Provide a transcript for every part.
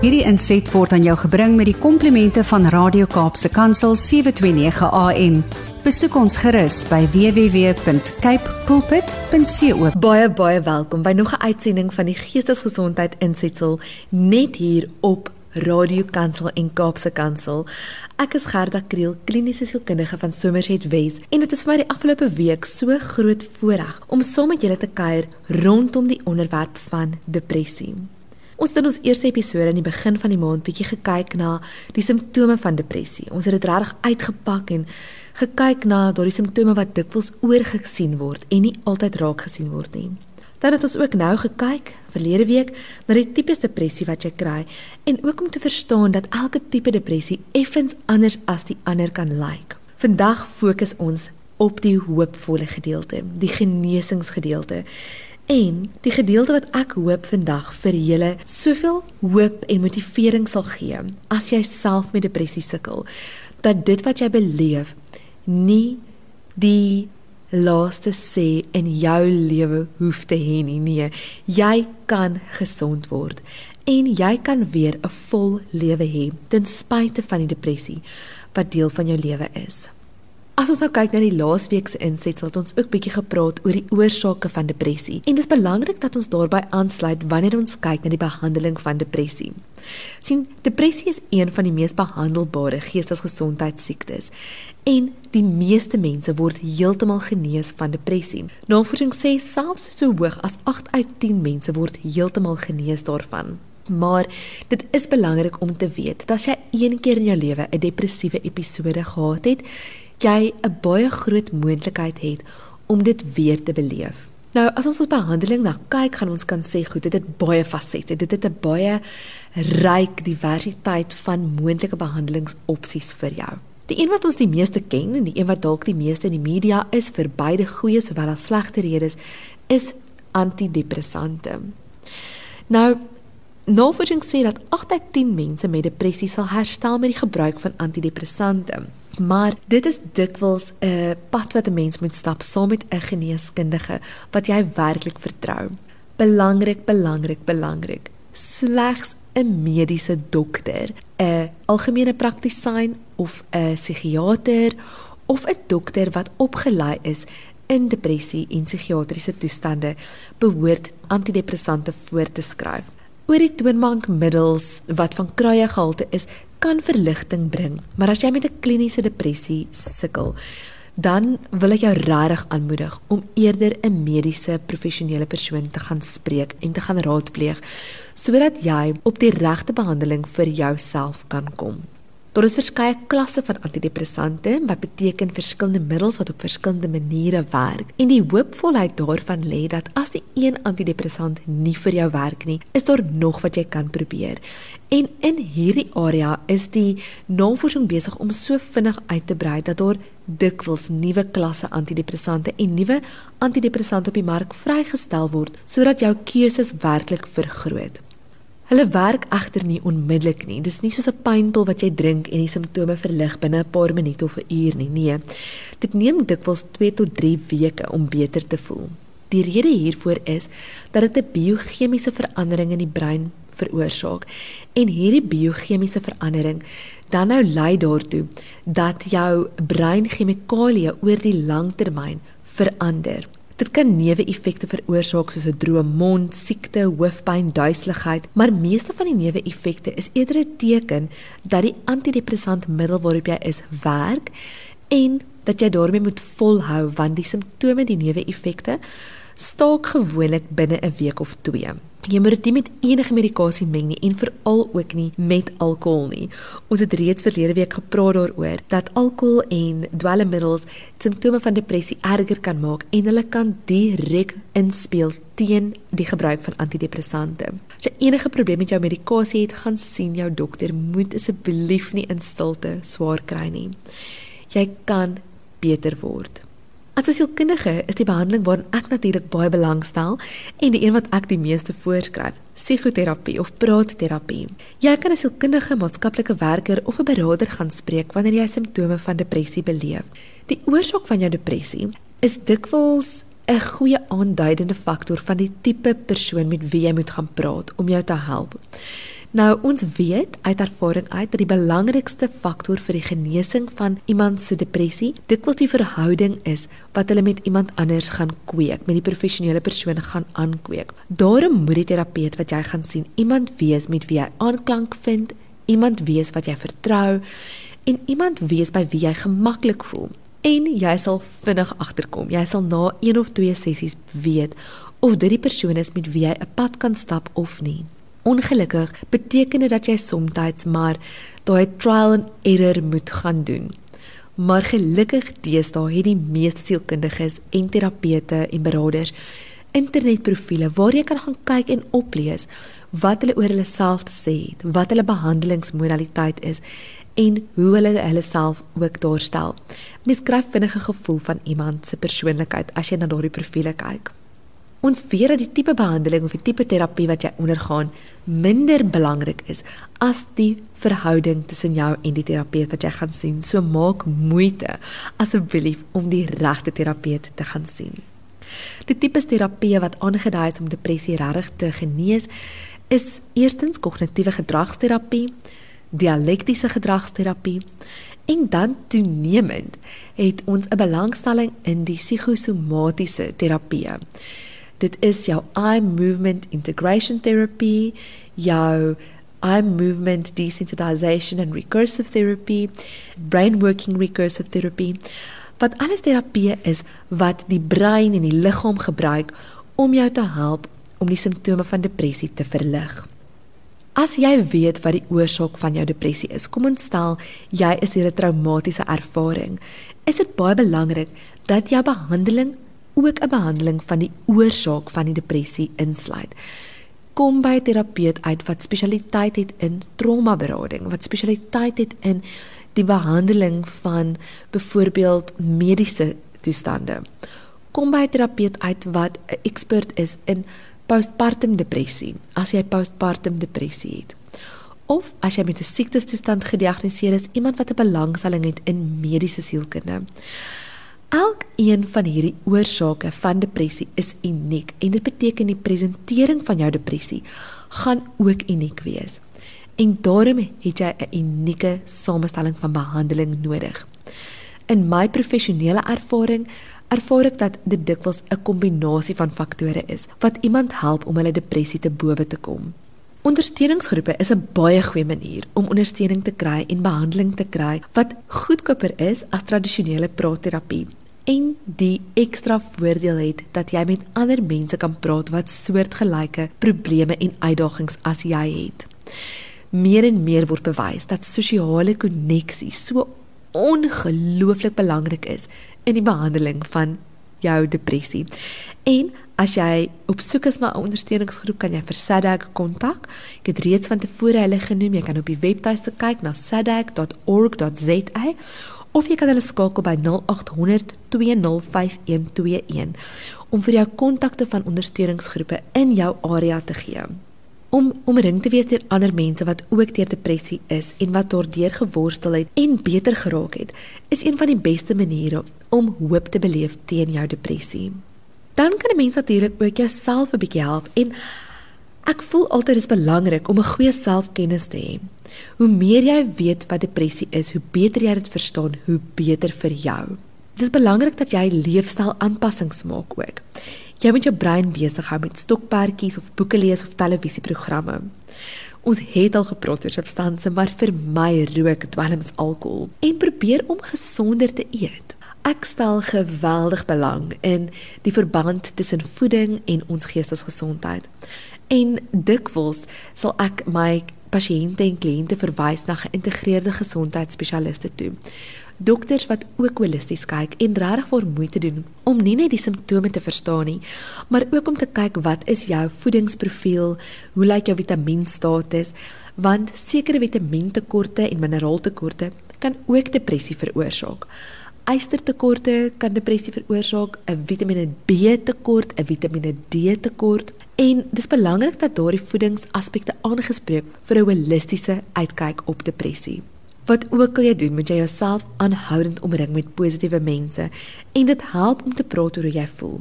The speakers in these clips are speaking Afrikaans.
Hierdie inset word aan jou gebring met die komplimente van Radio Kaapse Kansel 729 AM. Besoek ons gerus by www.cape pulpit.co. Baie baie welkom by nog 'n uitsending van die Geestesgesondheid Insetsel net hier op Radio Kansel en Kaapse Kansel. Ek is Gerda Kriel, kliniese sielkundige van Somerset Wes en dit is vir my die afgelope week so groot voorreg om saam met julle te kuier rondom die onderwerp van depressie. Ons het in ons eerste episode aan die begin van die maand bietjie gekyk na die simptome van depressie. Ons het dit reg uitgepak en gekyk na daardie simptome wat dikwels oorgesien word en nie altyd raak gesien word nie. Dan het ons ook nou gekyk verlede week na die tipes depressie wat jy kry en ook om te verstaan dat elke tipe depressie effens anders as die ander kan lyk. Vandag fokus ons op die hoopvolle gedeelte, die genesingsgedeelte. En die gedeelte wat ek hoop vandag vir julle soveel hoop en motivering sal gee as jy self met depressie sukkel, dat dit wat jy beleef nie die laaste sê in jou lewe hoef te hê nie. Nee, jy kan gesond word en jy kan weer 'n vol lewe hê ten spyte van die depressie wat deel van jou lewe is. As ons nou kyk na die laasweek se insetsel, het ons ook bietjie gepraat oor die oorsake van depressie. En dis belangrik dat ons daarbey aansluit wanneer ons kyk na die behandeling van depressie. sien, depressie is een van die mees behandelbare geestesgesondheidsiektes en die meeste mense word heeltemal genees van depressie. Navorsing sê selfs so hoog as 8 uit 10 mense word heeltemal genees daarvan. Maar dit is belangrik om te weet dat as jy een keer in jou lewe 'n depressiewe episode gehad het, jy 'n baie groot moontlikheid het om dit weer te beleef. Nou, as ons op behandeling na kyk, gaan ons kan sê goed, dit het baie fasette. Dit het 'n baie ryk diversiteit van moontlike behandelingsopsies vir jou. Die een wat ons die meeste ken en die een wat dalk die meeste in die media is vir beide goeie sowel as slegte redes, is antidepressante. Nou, navorsing sê dat 8 uit 10 mense met depressie sal herstel met die gebruik van antidepressante. Maar dit is dikwels 'n pad wat 'n mens moet stap saam met 'n geneeskundige wat jy werklik vertrou. Belangrik, belangrik, belangrik. Slegs 'n mediese dokter, 'n algemene praktisyn of 'n psigiater of 'n dokter wat opgelei is in depressie en psigiatriese toestande behoort antidepressante voor te skryf. Oor die toonbankmiddels wat van kruie gehalte is, kan verligting bring. Maar as jy met 'n kliniese depressie sukkel, dan wil ek jou regtig aanmoedig om eerder 'n mediese professionele persoon te gaan spreek en te gaan raadpleeg sodat jy op die regte behandeling vir jouself kan kom. Daar is verskeie klasse van antidepressante wat beteken verskillende middels wat op verskillende maniere werk. En die hoopvolheid daarvan lê dat as die een antidepressant nie vir jou werk nie, is daar nog wat jy kan probeer. En in hierdie area is die navorsing besig om so vinnig uit te brei dat daar dikwels nuwe klasse antidepressante en nuwe antidepressante op die mark vrygestel word sodat jou keuses werklik vergroot. Hulle werk egter nie onmiddellik nie. Dis nie soos 'n pynpil wat jy drink en die simptome verlig binne 'n paar minute of 'n uur nie. Nee. Dit neem dikwels 2 tot 3 weke om beter te voel. Die rede hiervoor is dat dit 'n biochemiese verandering in die brein veroorsaak en hierdie biochemiese verandering dan nou lei daartoe dat jou breinchemikalieë oor die lang termyn verander. Dit kan neeweffekte veroorsaak soos 'n droë mond, siekte, hoofpyn, duiseligheid, maar meeste van die neeweffekte is eerder 'n teken dat die antidepressantmiddel waarop jy is werk en dat jy daarmee moet volhou want die simptome, die neeweffekte staak gewoonlik binne 'n week of 2. Jy moet dit nie met enige medikasie meng nie en veral ook nie met alkohol nie. Ons het reeds verlede week gepraat daaroor dat alkohol en dwelmmiddels simptome van depressie erger kan maak en hulle kan direk inspel teen die gebruik van antidepressante. As jy enige probleem met jou medikasie het, gaan sien jou dokter. Moet asseblief nie in stilte swaar kry nie. Jy kan beter word. As 'n sielkundige is die behandeling waarin ek natuurlik baie belangstel en die een wat ek die meeste voorskryf, psigoterapie of praatterapie. Jy kan 'n sielkundige, maatskaplike werker of 'n beraader gaan spreek wanneer jy simptome van depressie beleef. Die oorsaak van jou depressie is dikwels 'n goeie aanduidende faktor van die tipe persoon met wie jy moet gaan praat om jou te help. Nou ons weet uit ervaring uit dat die belangrikste faktor vir die genesing van iemand se depressie dikwels die verhouding is wat hulle met iemand anders gaan kweek, met die professionele persoon gaan aankweek. Daarom moet die terapeut wat jy gaan sien, iemand wees met wie jy aanklank vind, iemand wees wat jy vertrou en iemand wees by wie jy gemaklik voel. En jy sal vinnig agterkom. Jy sal na een of twee sessies weet of dit die persoon is met wie jy 'n pad kan stap of nie. Ongelukkig beteken dit dat jy soms maar daai trial and error moet gaan doen. Maar gelukkig deesdae het die meeste sielkundiges en terapeute en beraders internetprofiele waar jy kan gaan kyk en oplees wat hulle oor hulle self te sê het, wat hulle behandelingsmodaliteit is en hoe hulle hulle self ook daarstel. Mens kry vinnig 'n gevoel van iemand se persoonlikheid as jy na daardie profile kyk. Ons weet dat die tipe behandeling of die tipe terapie wat jy ondergaan minder belangrik is as die verhouding tussen jou en die terapeut wat jy gaan sien. So maak moeite asseblief om die regte terapeut te gaan sien. Die tipe terapie wat aangedui is om depressie regtig te genees is eerstens kognitiewe gedragsterapie, dialektiese gedragsterapie en dan toenemend het ons 'n belangstelling in die psigosomatiese terapie. Dit is jou eye movement integration therapy, jou eye movement desensitization and recursive therapy, brain working recursive therapy. Wat alles terapie is wat die brein en die liggaam gebruik om jou te help om die simptome van depressie te verlig. As jy weet wat die oorsaak van jou depressie is, kom ons stel jy is deur 'n traumatiese ervaring, is dit baie belangrik dat jou behandeling ook 'n behandeling van die oorsaak van die depressie insluit. Kom by 'n terapeut uit wat spesialiteit het in traumaberading, wat spesialiteit het in die behandeling van byvoorbeeld mediese toestande. Kom by 'n terapeut uit wat 'n ekspert is in postpartum depressie, as jy postpartum depressie het. Of as jy met 'n siektestoestand gediagnoseer is, iemand wat 'n belangstelling het in mediese sielkunde. Elkeen van hierdie oorsake van depressie is uniek en dit beteken die presentering van jou depressie gaan ook uniek wees. En daarom het jy 'n unieke samestelling van behandeling nodig. In my professionele ervaring ervaar ek dat dit dikwels 'n kombinasie van faktore is wat iemand help om hulle depressie te bowe te kom. Ondersteuningsgroepe is 'n baie goeie manier om ondersteuning te kry en behandeling te kry wat goedkoper is as tradisionele praatterapie en die ekstra voordeel het dat jy met ander mense kan praat wat soortgelyke probleme en uitdagings as jy het. Meer en meer word bewys dat sosiale koneksie so ongelooflik belangrik is in die behandeling van jou depressie. En as jy op soek is na 'n ondersteuningsgroep, kan jy vir SADAG kontak. Ek het reeds van tevore hulle genoem. Jy kan op die webtuiste kyk na sadag.org.za of jy kan hulle skakel by 0800 205121 om vir jou kontakte van ondersteuningsgroepe in jou area te gee. Om omring te wees deur ander mense wat ook deur depressie is en wat daardeur geworstel het en beter geraak het, is een van die beste maniere om hoop te beleef teen jou depressie. Dan kan 'n mens natuurlik ook jouself 'n bietjie help en ek voel altyd is belangrik om 'n goeie selfkennis te hê. Hoe meer jy weet wat depressie is, hoe beter jy dit verstaan, hoe beter vir jou. Dit is belangrik dat jy leefstyl aanpassings maak ook. Jy moet jou brein besig hou met stokperdjies of boeke lees of televisieprogramme. Ons het al gepraat oor substansies, maar vir my rook dwelms alkohol en probeer om gesonder te eet. Ek stel geweldig belang in die verband tussen voeding en ons geestesgesondheid. En dikwels sal ek my pasiënte en kliënte verwys na geïntegreerde gesondheidsspesialiste toe. Dokters wat ook holisties kyk en regtig vir moeite doen om nie net die simptome te verstaan nie, maar ook om te kyk wat is jou voedingsprofiel, hoe lyk jou vitamienstatus, want sekere vitamintekorte en mineraaltekorte kan ook depressie veroorsaak. Eistertekorte kan depressie veroorsaak, 'n Vitamiene B tekort, 'n Vitamiene D tekort en dis belangrik dat daardie voedingsaspekte aangespreek vir 'n holistiese uitkyk op depressie. Wat ook al jy doen, moet jy jouself aanhoudend omring met positiewe mense en dit help om te praat oor hoe jy voel.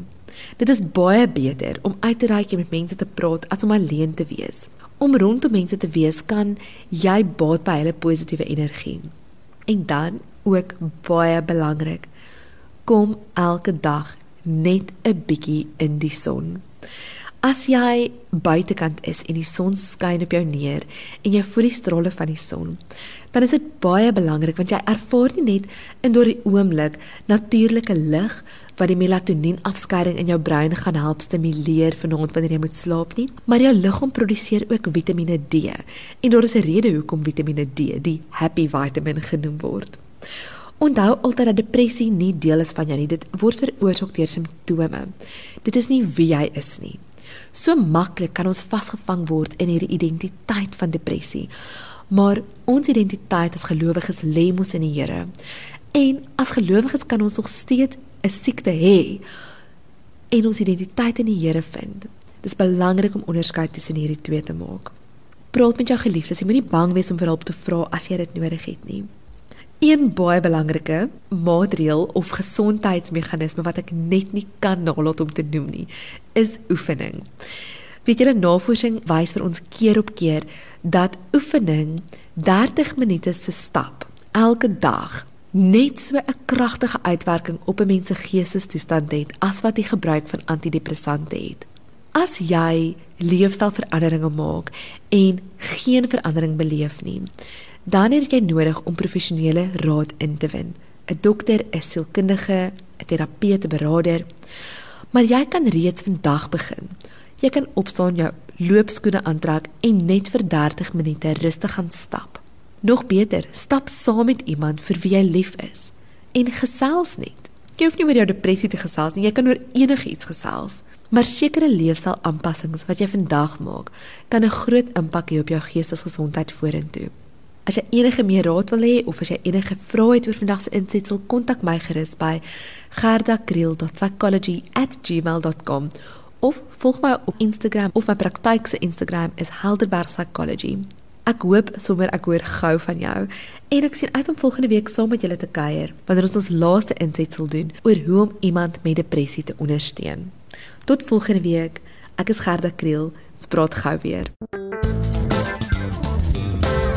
Dit is baie beter om uit te reik met mense te praat as om alleen te wees. om rondom mense te wees kan jy baat by hulle positiewe energie. En dan ook baie belangrik, kom elke dag net 'n bietjie in die son. As jy buitekant is en die son skyn op jou neer en jy voel die strale van die son, dan is dit baie belangrik want jy ervaar nie net in daardie oomblik natuurlike lig wat die melatonien afskeiding in jou brein gaan help stimuleer vanaand wanneer jy moet slaap nie, maar jou liggaam produseer ook Vitamiene D. En daar is 'n rede hoekom Vitamiene D die happy vitamin genoem word. Onthou altyd dat depressie nie deel is van jou nie. Dit word veroorsaak deur simptome. Dit is nie wie jy is nie. So maklik kan ons vasgevang word in hierdie identiteit van depressie. Maar ons identiteit as gelowiges lê mos in die Here. En as gelowiges kan ons nog steeds 'n siekte hê en ons identiteit in die Here vind. Dis belangrik om onderskeid tussen hierdie twee te maak. Praat met jou geliefdes, jy moenie bang wees om vir hulp te vra as jy dit nodig het nie. Een baie belangrike maatreël of gesondheidsmeganisme wat ek net nie kan nalat om te noem nie, is oefening. Weet julle navorsing wys vir ons keer op keer dat oefening 30 minute se stap elke dag net so 'n kragtige uitwerking op 'n mens se geestestoestand het as wat die gebruik van antidepressante het. As jy leefstylveranderinge maak en geen verandering beleef nie, dan het jy nodig om professionele raad in te win. 'n Dokter, 'n sielkundige, 'n terapeut, 'n beraader. Maar jy kan reeds vandag begin. Jy kan opstaan, jou loopskoene aantrek en net vir 30 minute rustig gaan stap. Nog beter, stap saam met iemand vir wie jy lief is en gesels net. Jy hoef nie met jou depressie te gesels nie, jy kan oor enigiets gesels. Maar sekere leefstyl-aanpassings wat jy vandag maak, kan 'n groot impak hê op jou geestesgesondheid vorentoe. As jy enige meer raad wil hê of as jy enige vrae het oor vandag se insetsel, kontak my gerus by gerdakriel.psychology@gmail.com of volg my op Instagram of my praktyk se Instagram is Helderberg Psychology. Ek hoop sommer ek hoor gou van jou en ek sien uit om volgende week saam met julle te kuier wanneer ons ons laaste insetsel doen oor hoe om iemand met depressie te ondersteun. Tot volgende week. Ek is Gerda Kriel. Ons praat gou weer.